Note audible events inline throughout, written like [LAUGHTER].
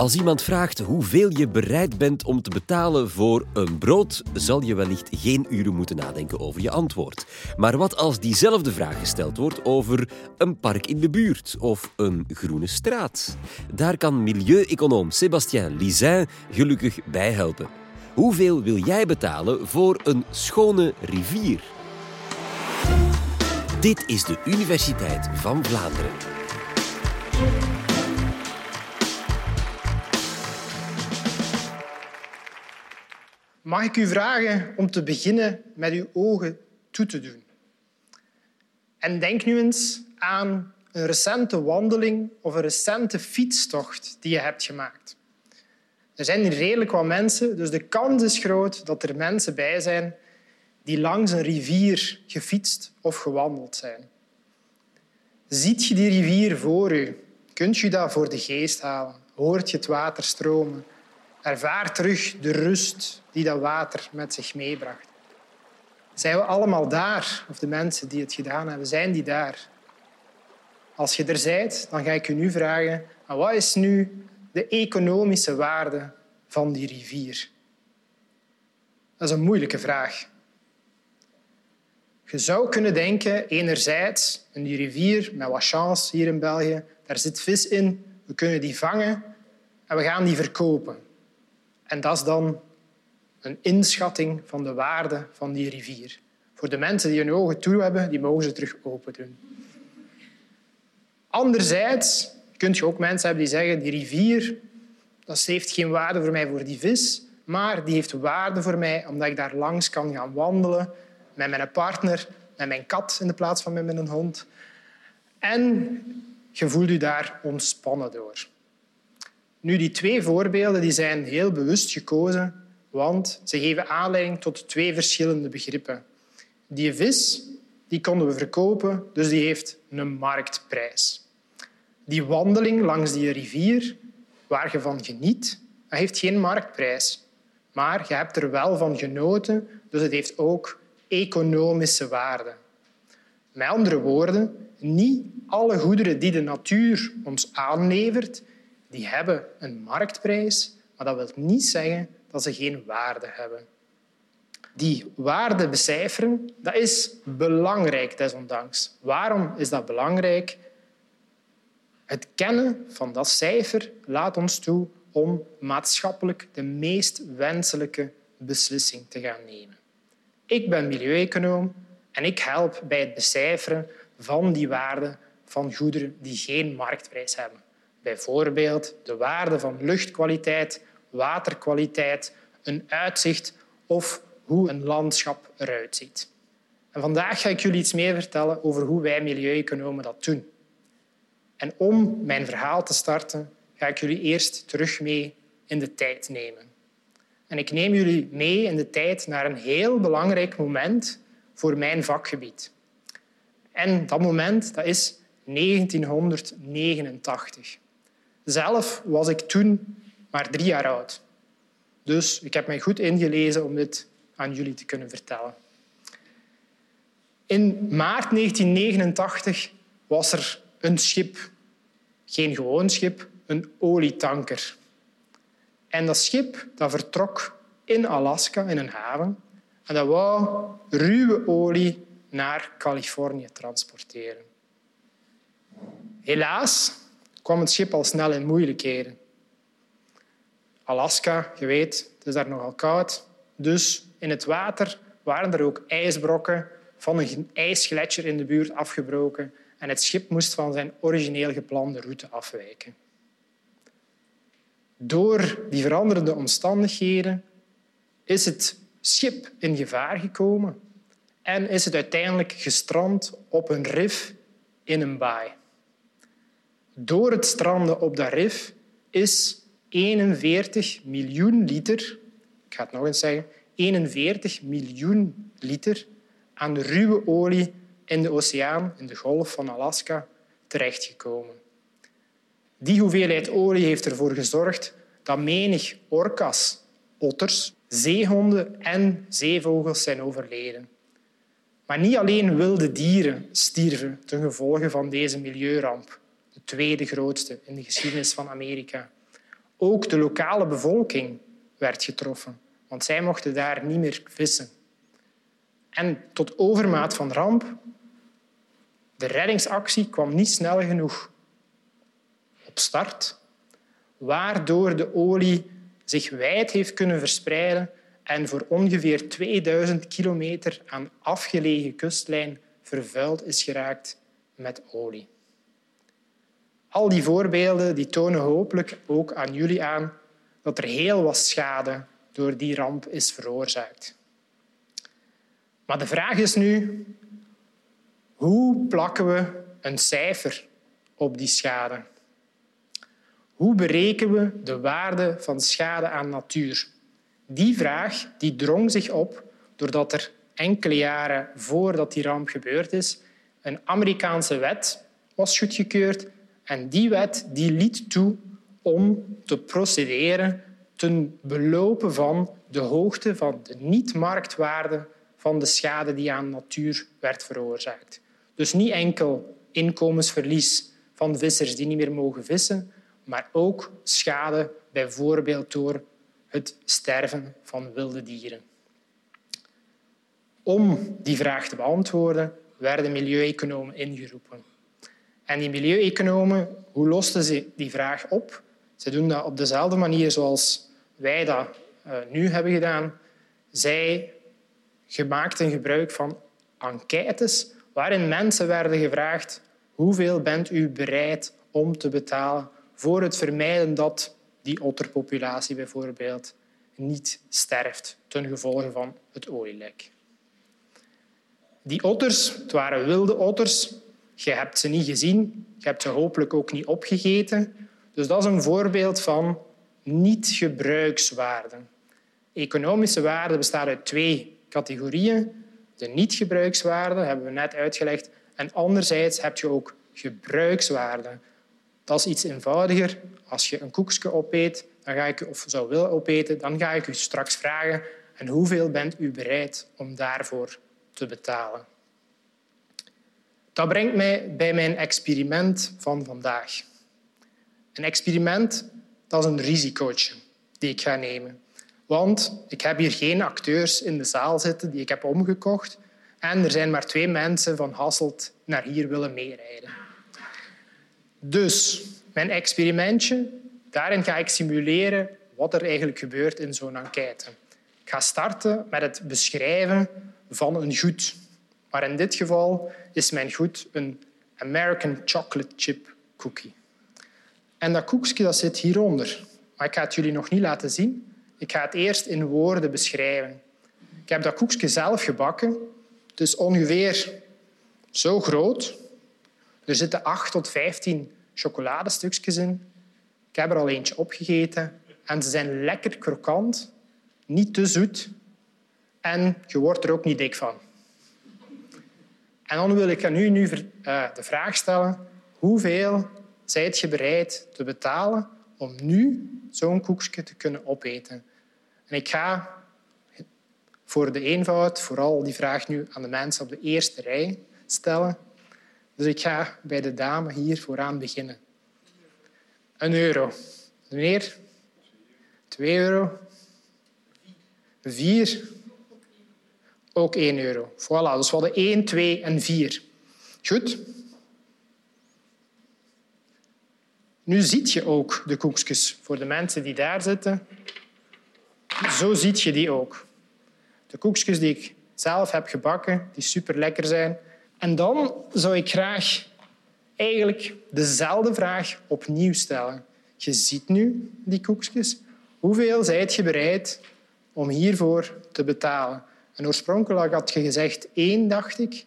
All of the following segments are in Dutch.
Als iemand vraagt hoeveel je bereid bent om te betalen voor een brood, zal je wellicht geen uren moeten nadenken over je antwoord. Maar wat als diezelfde vraag gesteld wordt over een park in de buurt of een groene straat? Daar kan milieueconoom Sébastien Lizin gelukkig bij helpen. Hoeveel wil jij betalen voor een schone rivier? Dit is de Universiteit van Vlaanderen. Mag ik u vragen om te beginnen met uw ogen toe te doen? En denk nu eens aan een recente wandeling of een recente fietstocht die je hebt gemaakt. Er zijn hier redelijk wat mensen, dus de kans is groot dat er mensen bij zijn die langs een rivier gefietst of gewandeld zijn. Ziet je die rivier voor u? Kunt je dat voor de geest halen? Hoort je het water stromen? Ervaar terug de rust die dat water met zich meebracht. Zijn we allemaal daar, of de mensen die het gedaan hebben, zijn die daar? Als je er bent, dan ga ik je nu vragen, wat is nu de economische waarde van die rivier? Dat is een moeilijke vraag. Je zou kunnen denken, enerzijds, in die rivier, met wat chance hier in België, daar zit vis in, we kunnen die vangen en we gaan die verkopen. En dat is dan een inschatting van de waarde van die rivier. Voor de mensen die hun ogen toe hebben, die mogen ze terug open doen. Anderzijds kun je ook mensen hebben die zeggen die rivier dat heeft geen waarde voor mij voor die vis, maar die heeft waarde voor mij omdat ik daar langs kan gaan wandelen met mijn partner, met mijn kat in de plaats van met mijn hond. En je voelt je daar ontspannen door. Nu, die twee voorbeelden die zijn heel bewust gekozen, want ze geven aanleiding tot twee verschillende begrippen. Die vis die konden we verkopen, dus die heeft een marktprijs. Die wandeling langs die rivier, waar je van geniet, dat heeft geen marktprijs. Maar je hebt er wel van genoten, dus het heeft ook economische waarde. Met andere woorden, niet alle goederen die de natuur ons aanlevert, die hebben een marktprijs, maar dat wil niet zeggen dat ze geen waarde hebben. Die waarde becijferen, dat is belangrijk desondanks. Waarom is dat belangrijk? Het kennen van dat cijfer laat ons toe om maatschappelijk de meest wenselijke beslissing te gaan nemen. Ik ben milieueconoom en ik help bij het becijferen van die waarde van goederen die geen marktprijs hebben. Bijvoorbeeld de waarde van luchtkwaliteit, waterkwaliteit, een uitzicht of hoe een landschap eruit ziet. En vandaag ga ik jullie iets meer vertellen over hoe wij milieueconomen dat doen. En om mijn verhaal te starten, ga ik jullie eerst terug mee in de tijd nemen. En ik neem jullie mee in de tijd naar een heel belangrijk moment voor mijn vakgebied. En dat moment dat is 1989. Zelf was ik toen maar drie jaar oud. Dus ik heb mij goed ingelezen om dit aan jullie te kunnen vertellen. In maart 1989 was er een schip. Geen gewoon schip, een olietanker. En dat schip dat vertrok in Alaska, in een haven. En dat wou ruwe olie naar Californië transporteren. Helaas kwam het schip al snel in moeilijkheden. Alaska, je weet, het is daar nogal koud. Dus in het water waren er ook ijsbrokken van een ijsgletsjer in de buurt afgebroken en het schip moest van zijn origineel geplande route afwijken. Door die veranderende omstandigheden is het schip in gevaar gekomen en is het uiteindelijk gestrand op een rif in een baai. Door het stranden op dat rif is 41 miljoen liter, ik ga het nog eens zeggen, 41 miljoen liter aan ruwe olie in de oceaan, in de golf van Alaska, terechtgekomen. Die hoeveelheid olie heeft ervoor gezorgd dat menig orka's, otters, zeehonden en zeevogels zijn overleden. Maar niet alleen wilde dieren stierven ten gevolge van deze milieuramp, tweede grootste in de geschiedenis van Amerika. Ook de lokale bevolking werd getroffen, want zij mochten daar niet meer vissen. En tot overmaat van ramp, de reddingsactie kwam niet snel genoeg op start, waardoor de olie zich wijd heeft kunnen verspreiden en voor ongeveer 2000 kilometer aan afgelegen kustlijn vervuild is geraakt met olie. Al die voorbeelden die tonen hopelijk ook aan jullie aan dat er heel wat schade door die ramp is veroorzaakt. Maar de vraag is nu, hoe plakken we een cijfer op die schade? Hoe berekenen we de waarde van schade aan natuur? Die vraag die drong zich op doordat er enkele jaren voordat die ramp gebeurd is, een Amerikaanse wet was goedgekeurd. En die wet die liet toe om te procederen ten belopen van de hoogte van de niet-marktwaarde van de schade die aan natuur werd veroorzaakt. Dus niet enkel inkomensverlies van vissers die niet meer mogen vissen, maar ook schade bijvoorbeeld door het sterven van wilde dieren. Om die vraag te beantwoorden werden milieueconomen ingeroepen. En die milieueconomen, hoe losten ze die vraag op? Ze doen dat op dezelfde manier zoals wij dat uh, nu hebben gedaan. Zij maakten gebruik van enquêtes waarin mensen werden gevraagd hoeveel bent u bereid om te betalen voor het vermijden dat die otterpopulatie bijvoorbeeld niet sterft ten gevolge van het olielek. Die otters, het waren wilde otters. Je hebt ze niet gezien, je hebt ze hopelijk ook niet opgegeten. Dus dat is een voorbeeld van niet-gebruikswaarde. Economische waarde bestaat uit twee categorieën. De niet-gebruikswaarde hebben we net uitgelegd. En anderzijds heb je ook gebruikswaarde. Dat is iets eenvoudiger. Als je een koekje opeet, dan ga ik, of zou willen opeten, dan ga ik u straks vragen en hoeveel bent u bereid om daarvoor te betalen. Dat brengt mij bij mijn experiment van vandaag. Een experiment dat is een risicootje die ik ga nemen. Want ik heb hier geen acteurs in de zaal zitten die ik heb omgekocht. En er zijn maar twee mensen van Hasselt naar hier willen meerijden. Dus mijn experimentje, daarin ga ik simuleren wat er eigenlijk gebeurt in zo'n enquête. Ik ga starten met het beschrijven van een goed. Maar in dit geval is mijn goed een American Chocolate Chip Cookie. En dat koekje dat zit hieronder. Maar ik ga het jullie nog niet laten zien. Ik ga het eerst in woorden beschrijven. Ik heb dat koekje zelf gebakken. Het is ongeveer zo groot. Er zitten 8 tot 15 chocoladestukjes in. Ik heb er al eentje opgegeten. En ze zijn lekker krokant, niet te zoet en je wordt er ook niet dik van. En dan wil ik aan u nu eh, de vraag stellen, hoeveel zijt je bereid te betalen om nu zo'n koekje te kunnen opeten? En ik ga voor de eenvoud vooral die vraag nu aan de mensen op de eerste rij stellen. Dus ik ga bij de dame hier vooraan beginnen. Een euro. Meneer? Twee euro. Vier. Ook 1 euro. Voilà, dus we hadden 1, 2 en 4. Goed. Nu ziet je ook de koekjes voor de mensen die daar zitten. Zo ziet je die ook. De koekjes die ik zelf heb gebakken, die super lekker zijn. En dan zou ik graag eigenlijk dezelfde vraag opnieuw stellen. Je ziet nu die koekjes. Hoeveel zijt je bereid om hiervoor te betalen? En oorspronkelijk had je gezegd één, dacht ik.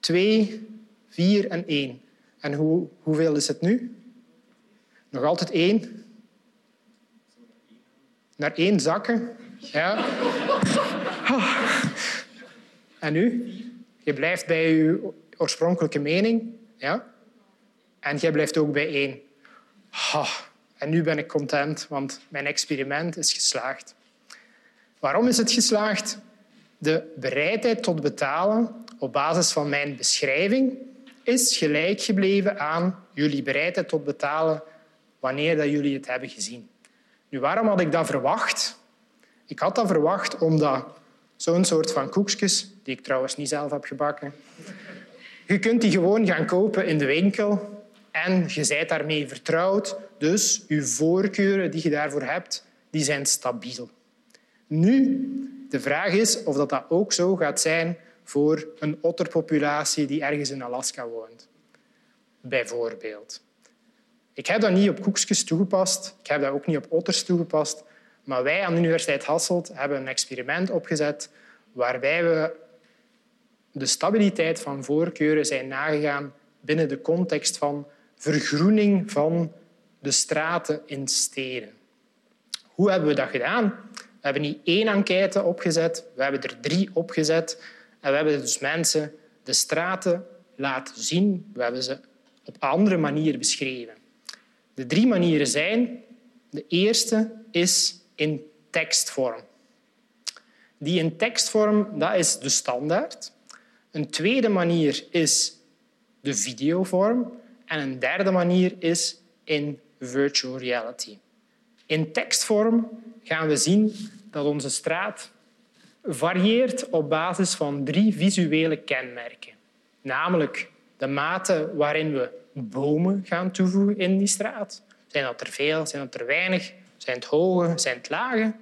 Twee, vier en één. En hoe, hoeveel is het nu? Nog altijd één. Naar één zakken. Ja. [LAUGHS] En nu? Je blijft bij je oorspronkelijke mening. Ja? En jij blijft ook bij één. En nu ben ik content, want mijn experiment is geslaagd. Waarom is het geslaagd? De bereidheid tot betalen op basis van mijn beschrijving is gelijk gebleven aan jullie bereidheid tot betalen wanneer dat jullie het hebben gezien. Nu, waarom had ik dat verwacht? Ik had dat verwacht omdat zo'n soort van koekjes, die ik trouwens niet zelf heb gebakken, je kunt die gewoon gaan kopen in de winkel en je bent daarmee vertrouwd. Dus je voorkeuren die je daarvoor hebt, die zijn stabiel. Nu, de vraag is of dat, dat ook zo gaat zijn voor een otterpopulatie die ergens in Alaska woont. Bijvoorbeeld. Ik heb dat niet op koekjes toegepast. Ik heb dat ook niet op otters toegepast. Maar wij aan de Universiteit Hasselt hebben een experiment opgezet waarbij we de stabiliteit van voorkeuren zijn nagegaan binnen de context van vergroening van de straten in steden. Hoe hebben we dat gedaan? We hebben niet één enquête opgezet, we hebben er drie opgezet. En we hebben dus mensen de straten laten zien. We hebben ze op andere manieren beschreven. De drie manieren zijn... De eerste is in tekstvorm. Die in tekstvorm, dat is de standaard. Een tweede manier is de videovorm. En een derde manier is in virtual reality. In tekstvorm gaan we zien dat onze straat varieert op basis van drie visuele kenmerken. Namelijk de mate waarin we bomen gaan toevoegen in die straat. Zijn dat er veel, zijn dat er weinig? Zijn het hoge, zijn het lage?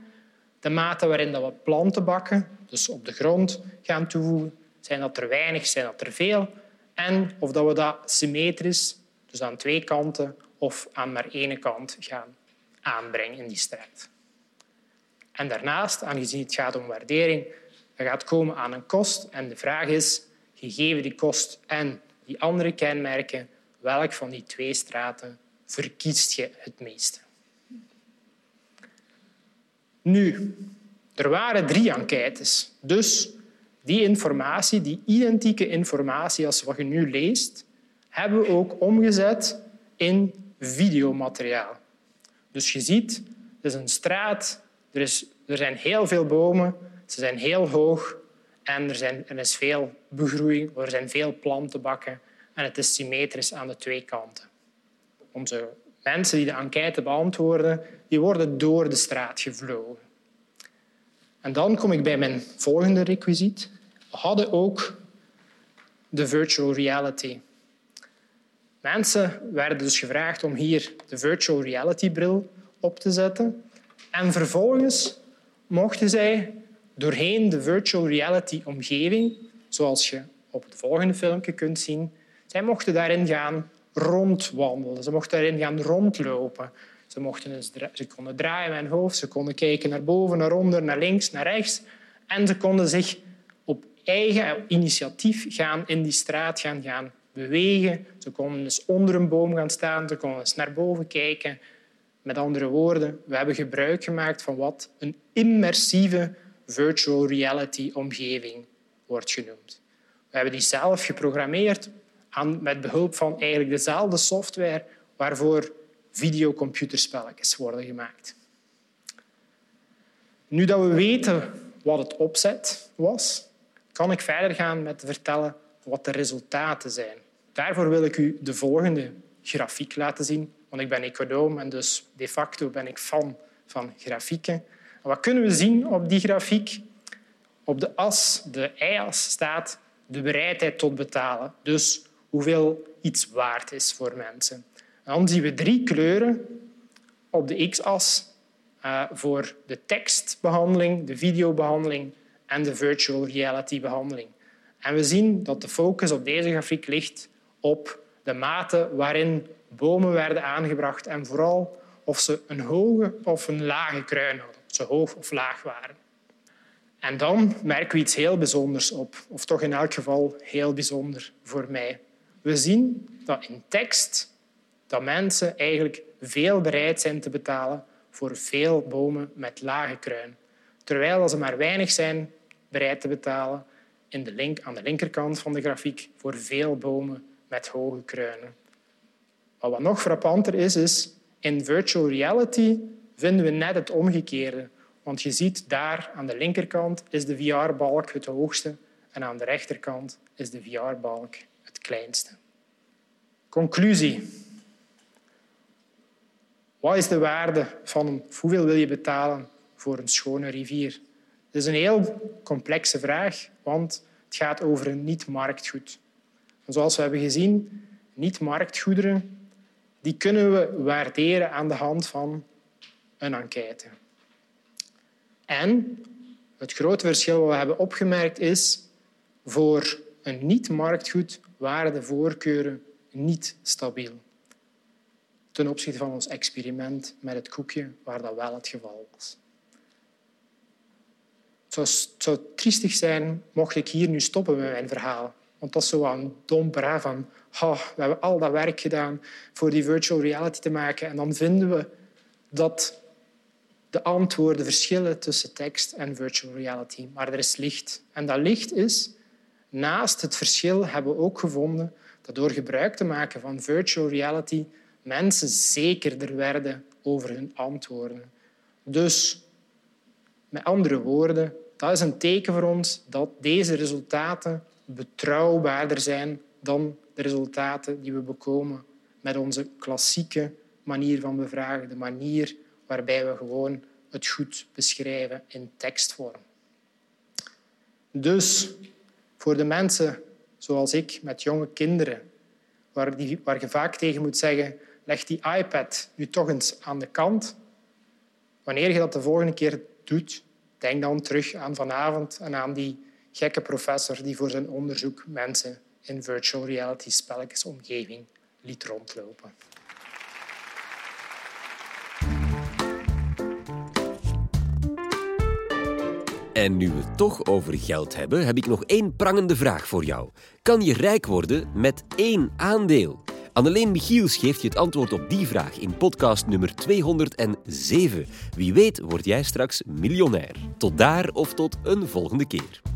De mate waarin we plantenbakken, dus op de grond, gaan toevoegen. Zijn dat er weinig, zijn dat er veel? En of dat we dat symmetrisch, dus aan twee kanten of aan maar één kant gaan aanbrengen in die straat. En daarnaast, aangezien het gaat om waardering, dat gaat komen aan een kost. En de vraag is, gegeven die kost en die andere kenmerken, welk van die twee straten verkiest je het meeste? Nu, er waren drie enquêtes. Dus die informatie, die identieke informatie als wat je nu leest, hebben we ook omgezet in videomateriaal. Dus je ziet, het is een straat, er, is, er zijn heel veel bomen, ze zijn heel hoog en er, zijn, er is veel begroeiing, er zijn veel plantenbakken en het is symmetrisch aan de twee kanten. Onze mensen die de enquête beantwoorden, die worden door de straat gevlogen. En dan kom ik bij mijn volgende requisiet. We hadden ook de virtual reality. Mensen werden dus gevraagd om hier de virtual reality bril op te zetten. En vervolgens mochten zij doorheen de virtual reality omgeving, zoals je op het volgende filmpje kunt zien, zij mochten daarin gaan rondwandelen. Ze mochten daarin gaan rondlopen. Ze, mochten ze konden draaien met hun hoofd, ze konden kijken naar boven, naar onder, naar links, naar rechts. En ze konden zich op eigen initiatief gaan in die straat gaan, gaan bewegen. Ze konden dus onder een boom gaan staan, ze konden eens naar boven kijken. Met andere woorden, we hebben gebruik gemaakt van wat een immersieve virtual reality omgeving wordt genoemd. We hebben die zelf geprogrammeerd met behulp van eigenlijk dezelfde software waarvoor videocomputerspelletjes worden gemaakt. Nu dat we weten wat het opzet was, kan ik verder gaan met te vertellen wat de resultaten zijn. Daarvoor wil ik u de volgende grafiek laten zien, want ik ben econoom en dus de facto ben ik fan van grafieken. wat kunnen we zien op die grafiek? Op de as, de y-as, staat de bereidheid tot betalen. Dus hoeveel iets waard is voor mensen. En dan zien we drie kleuren op de x-as uh, voor de tekstbehandeling, de videobehandeling en de virtual reality behandeling. En we zien dat de focus op deze grafiek ligt op de mate waarin bomen werden aangebracht en vooral of ze een hoge of een lage kruin hadden, of ze hoog of laag waren. En dan merken we iets heel bijzonders op, of toch in elk geval heel bijzonder voor mij. We zien dat in tekst dat mensen eigenlijk veel bereid zijn te betalen voor veel bomen met lage kruin. Terwijl ze maar weinig zijn bereid te betalen in de link, aan de linkerkant van de grafiek voor veel bomen met hoge kruinen. wat nog frappanter is, is in virtual reality vinden we net het omgekeerde. Want je ziet daar aan de linkerkant is de VR-balk het hoogste en aan de rechterkant is de VR-balk het kleinste. Conclusie. Wat is de waarde van hoeveel wil je betalen voor een schone rivier? Dat is een heel complexe vraag, want het gaat over een niet-marktgoed. Zoals we hebben gezien, niet-marktgoederen die kunnen we waarderen aan de hand van een enquête. En het grote verschil wat we hebben opgemerkt is voor een niet-marktgoed waren de voorkeuren niet stabiel. Ten opzichte van ons experiment met het koekje, waar dat wel het geval was. Het zou, triestig zijn mocht ik hier nu stoppen met mijn verhaal. Want dat is zo een domper van we hebben al dat werk gedaan voor die virtual reality te maken en dan vinden we dat de antwoorden verschillen tussen tekst en virtual reality. Maar er is licht. En dat licht is, naast het verschil hebben we ook gevonden dat door gebruik te maken van virtual reality mensen zekerder werden over hun antwoorden. Dus, met andere woorden, dat is een teken voor ons dat deze resultaten betrouwbaarder zijn dan de resultaten die we bekomen met onze klassieke manier van bevragen, de manier waarbij we gewoon het goed beschrijven in tekstvorm. Dus voor de mensen zoals ik met jonge kinderen, waar, die, waar je vaak tegen moet zeggen, leg die iPad nu toch eens aan de kant. Wanneer je dat de volgende keer doet, denk dan terug aan vanavond en aan die gekke professor die voor zijn onderzoek mensen in virtual reality spelletjesomgeving liet rondlopen. En nu we het toch over geld hebben, heb ik nog één prangende vraag voor jou. Kan je rijk worden met één aandeel? Anneleen Michiels geeft je het antwoord op die vraag in podcast nummer 207. Wie weet word jij straks miljonair. Tot daar of tot een volgende keer.